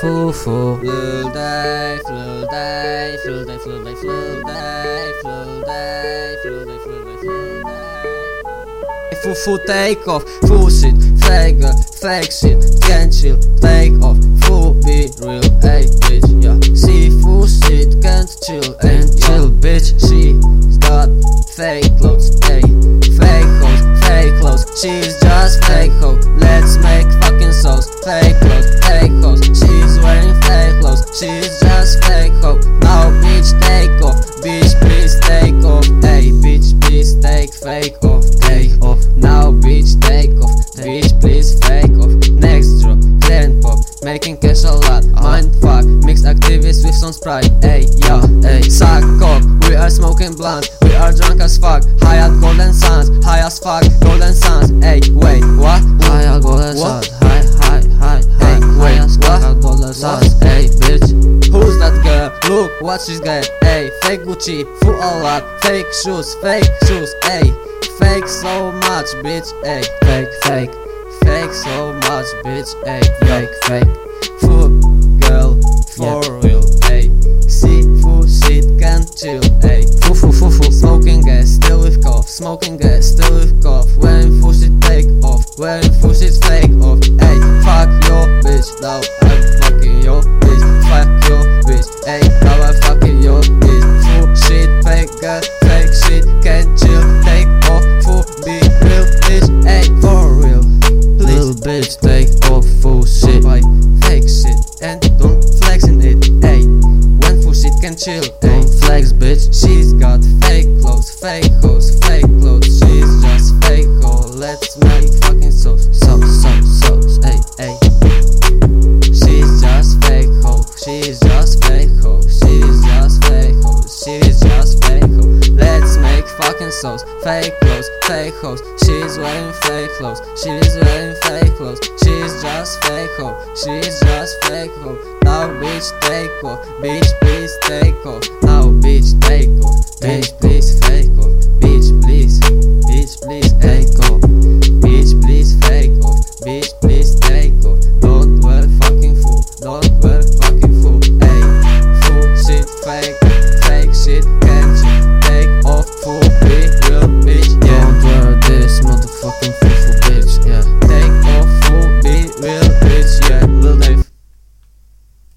Foo foo. Lil day, lil day, lil day, lil day, lil day, lil day, lil day, lil day. Foo foo take off, foo shit, fake girl, fake shit, can't chill, take off, foo be real, hey bitch, yeah. See foo shit, can't chill, ain't chill, bitch. She's got fake clothes, hey, fake hoes, fake clothes. She's just fake hoe. Let's make fucking sauce, fake clothes, fake. She's wearing clothes, she's just fake hoe. Now bitch take off, bitch please take off, hey bitch please take fake off, take off. Now bitch take off, bitch please fake off. Next drop, trend pop, making cash a lot. Mind fuck, mixed Actavis with some sprite, hey yeah, hey. Suck cock, we are smoking blunt, we are drunk as fuck. High at golden suns, high as fuck, golden suns, hey wait, hey bitch. Who's that girl? Look what she's got. Hey, fake Gucci, full a lot. Fake shoes, fake shoes. Hey, fake so much, bitch. Hey, fake, fake, fake so much, bitch. Hey, fake, fake. Full girl, for real. Hey, see, full shit can chill. Hey, foo foo foo foo. Smoking gas, still with cough. Smoking gas, still When full shit fake off. Hey, fuck your bitch. Now I'm fucking your bitch. Fuck your bitch. Hey, now I'm fucking your bitch. Full shit, fake girl, fake shit. Can't chill. Take off. Full be real bitch. Hey, for real. Little bitch, take off full shit. buy fake shit and don't flex in it. Hey, when full shit can chill. Don't flex, bitch. she's got fake clothes, fake hoes, fake clothes. She's fucking. Fake clothes, fake hoes. She's wearing fake clothes. She's wearing fake clothes. She's just fake hoe. She's just fake hoe. Now bitch take off. Bitch please take off. Now bitch take off. Bitch please